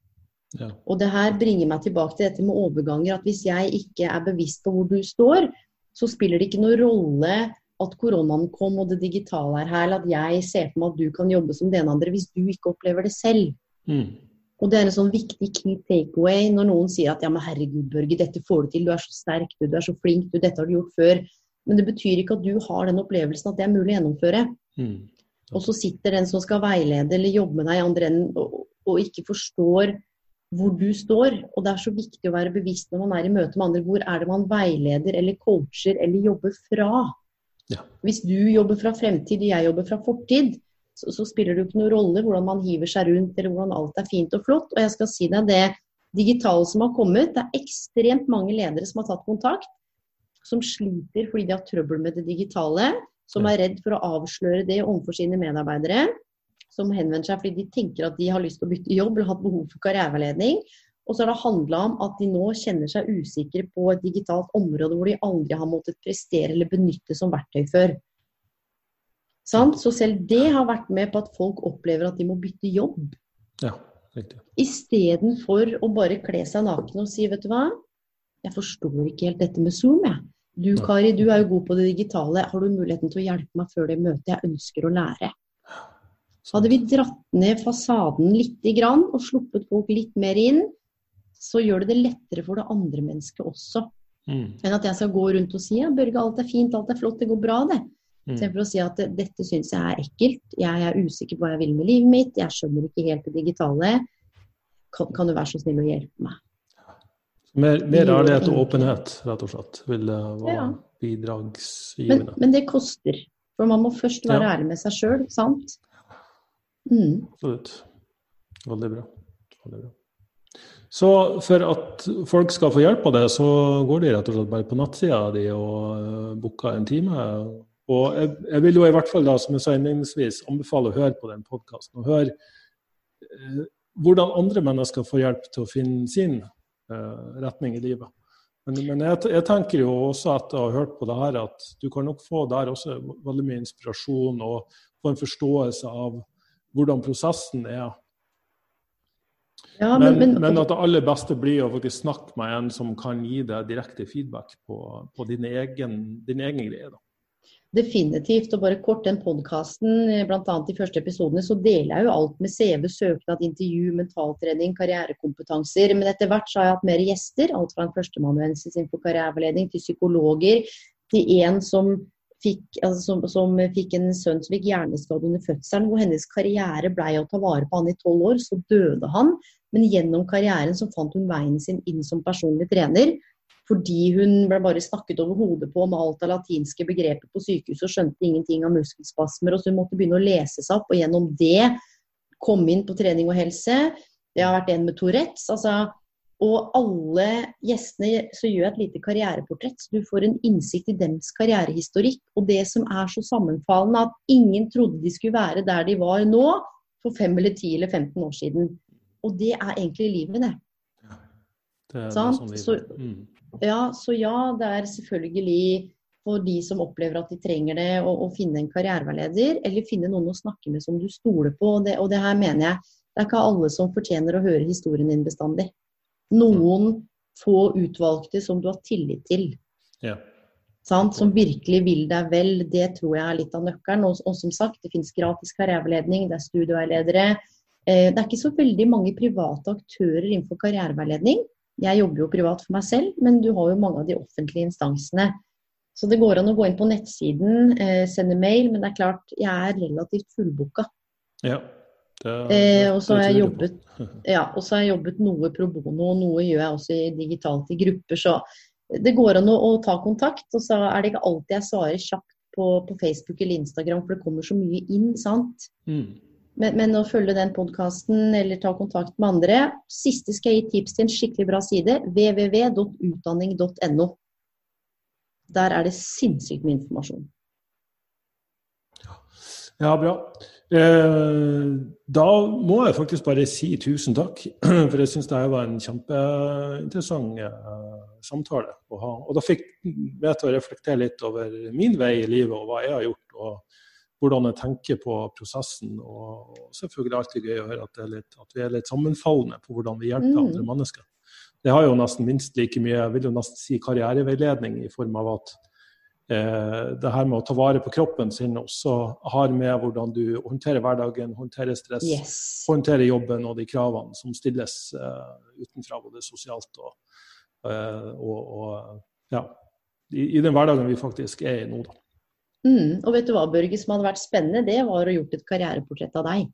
B: Ja. Og det her bringer meg tilbake til dette med overganger. At hvis jeg ikke er bevisst på hvor du står, så spiller det ikke noen rolle at koronaen kom og det digitale er her, eller at jeg ser for meg at du kan jobbe som det ene andre, hvis du ikke opplever det selv. Mm. Og det er en sånn viktig key takeaway når noen sier at ja, men herregud, Børge, dette får du til, du er så sterk, du, du er så flink, du, dette har du gjort før. Men det betyr ikke at du har den opplevelsen at det er mulig å gjennomføre. Mm. Og så sitter den som skal veilede eller jobbe med deg i andre enden og, og ikke forstår hvor du står. Og det er så viktig å være bevisst når man er i møte med andre. Hvor er det man veileder eller coacher eller jobber fra? Ja. Hvis du jobber fra fremtid og jeg jobber fra fortid, så, så, spiller det jo ikke noen rolle hvordan man hiver seg rundt eller hvordan alt er fint og flott. Og jeg skal si deg det digitale som har kommet, det er ekstremt mange ledere som har tatt kontakt, som sliter fordi de har trøbbel med det digitale, som er redd for å avsløre det overfor sine medarbeidere som henvender seg fordi de tenker at de har lyst til å bytte jobb eller hatt behov for karriereveiledning. Og så har det handla om at de nå kjenner seg usikre på et digitalt område hvor de aldri har måttet prestere eller benytte som verktøy før. Sant? Så selv det har vært med på at folk opplever at de må bytte jobb.
A: Ja.
B: Istedenfor å bare kle seg naken og si vet du hva, jeg forstår ikke helt dette med Zoom, jeg. Du Kari, du er jo god på det digitale. Har du muligheten til å hjelpe meg før det møtet jeg ønsker å lære? Så Hadde vi dratt ned fasaden litt grann, og sluppet folk litt mer inn, så gjør det det lettere for det andre mennesket også. Mm. Enn at jeg skal gå rundt og si ja, Børge, alt er fint, alt er flott, det går bra, det. Mm. Istedenfor å si at dette syns jeg er ekkelt, jeg er usikker på hva jeg vil med livet mitt, jeg skjønner ikke helt det digitale. Kan, kan du være så snill å hjelpe meg?
A: Mer, mer ærlighet og åpenhet, rett og slett, vil være ja. bidragsgivende.
B: Men, men, det koster. For man må først være ja. ærlig med seg sjøl, sant?
A: Mm. Absolutt. Veldig bra. Veldig bra. Så for at folk skal få hjelp av det, så går de rett og slett bare på nettsida di og uh, booker en time. Og jeg, jeg, vil jo i hvert fall, da, som jeg sa innledningsvis, anbefale å høre på den podkasten. Og høre eh, hvordan andre mennesker får hjelp til å finne sin retning i livet. Men, men jeg, jeg, tenker jo også etter å ha hørt på det her, at du kan nok få der også veldig mye inspirasjon og få en forståelse av hvordan prosessen er. Ja, men, men, men, at det aller beste blir å faktisk snakke med en som kan gi deg direkte feedback på, på din, egen, din egen greie. Da.
B: Definitivt. Og bare kort den podkasten, eh, bl.a. de første episodene, så deler jeg jo alt med CV, søknad, intervju, mentaltrening, karrierekompetanser. Men etter hvert så har jeg hatt mer gjester. Alt fra en førsteamanuensis innenfor karriereveiledning til psykologer, til en som fikk, altså, som, som, fikk en sønn som fikk hjerneskade under fødselen, hvor hennes karriere ble å ta vare på han i tolv år. Så døde han, men gjennom karrieren så fant hun veien sin inn som personlig trener. Fordi hun ble bare snakket over hodet på med alt av latinske begreper på sykehuset og skjønte ingenting av muskelspasmer. og Så hun måtte begynne å lese seg opp, og gjennom det komme inn på trening og helse. Det har vært en med Tourettes. altså og alle gjestene så gjør jeg et lite karriereportrett, så du får en innsikt i deres karrierehistorikk. Og det som er så sammenfallende, at ingen trodde de skulle være der de var nå for fem eller ti eller 15 år siden. Og det er egentlig livet, det. Sånn. Så, mm. ja, så ja, det er selvfølgelig for de som opplever at de trenger det, å, å finne en karriereveileder, eller finne noen å snakke med som du stoler på. Og det, og det her mener jeg, det er ikke alle som fortjener å høre historien din bestandig noen få utvalgte som du har tillit til. Ja. Som virkelig vil deg vel. Det tror jeg er litt av nøkkelen. Og, og som sagt, det finnes gratis karriereveiledning, det er studieveiledere. Eh, det er ikke så veldig mange private aktører innenfor karriereveiledning. Jeg jobber jo privat for meg selv, men du har jo mange av de offentlige instansene. Så det går an å gå inn på nettsiden, eh, sende mail, men det er klart, jeg er relativt fullbooka.
A: Ja.
B: Eh, og så har jeg jobbet, ja, har jeg jobbet noe pro bono, og noe gjør jeg også i digitalt i grupper. Så det går an å, å, ta kontakt. Og så er det ikke alltid jeg svarer kjapt på, på Facebook eller Instagram, for det kommer så mye inn, sant. Mm. Men, men, å følge den podkasten eller ta kontakt med andre Siste skal jeg gi tips til en skikkelig bra side. www.utdanning.no. Der er det sinnssykt mye informasjon.
A: Ja, bra. Eh, da må jeg faktisk bare si tusen takk, for jeg syns det var en kjempeinteressant eh, samtale å ha. Og da fikk jeg til å reflektere litt over min vei i livet og hva jeg har gjort. Og hvordan jeg tenker på prosessen. Og, selvfølgelig alltid gøy å høre at, litt, at, vi er litt sammenfallende på hvordan vi hjelper mm. andre mennesker. Det har jo nesten minst like mye jeg vil jo nesten si karriereveiledning i form av at eh, det her med å ta vare på kroppen sin også har med hvordan du håndterer hverdagen, håndterer stress, yes. håndterer jobben og de kravene som stilles eh, utenfra, både sosialt og, eh, og, og ja, i, i, den hverdagen vi faktisk er i nå. da.
B: Mm, og vet du hva, Børge, som hadde vært spennende, det var å gjort et karriereportrett av deg.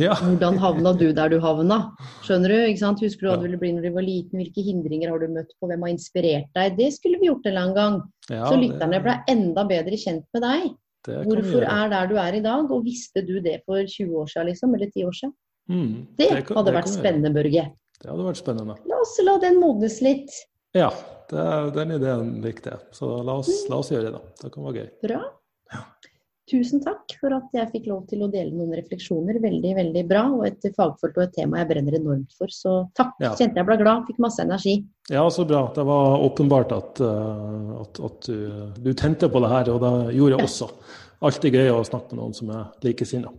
B: Ja. Hvordan havna du der du havna? Skjønner du? ikke sant? Husker du hva du ville bli når du var liten? Hvilke hindringer har du møtt på? Hvem har inspirert deg? Det skulle vi gjort en eller annen gang. Ja, så lytterne ble enda bedre kjent med deg. Hvorfor er der du er i dag? Og visste du det for 20 år siden, liksom? Eller 10 år siden? Mm, det, det kan, hadde vært spennende, Børge.
A: Det hadde vært spennende.
B: La oss la den modnes litt.
A: Ja, det, den ideen likte jeg. Så la oss, la oss gjøre det. da. Det kan være gøy.
B: Bra. Tusen takk for at jeg fikk lov til å dele noen refleksjoner. Veldig, veldig bra. Og et fagfelt og et tema jeg brenner enormt for. Så takk. Ja. Kjente jeg ble glad. Fikk masse energi.
A: Ja, så bra. Det var åpenbart at, uh, at, at du, du, tente på det her, og det gjorde jeg også. Alltid gøy å snakke med noen som er likesinna.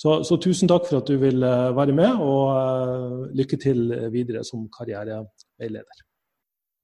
A: Så, så, tusen takk for at du vil være med, og uh, lykke til videre som karriereveileder.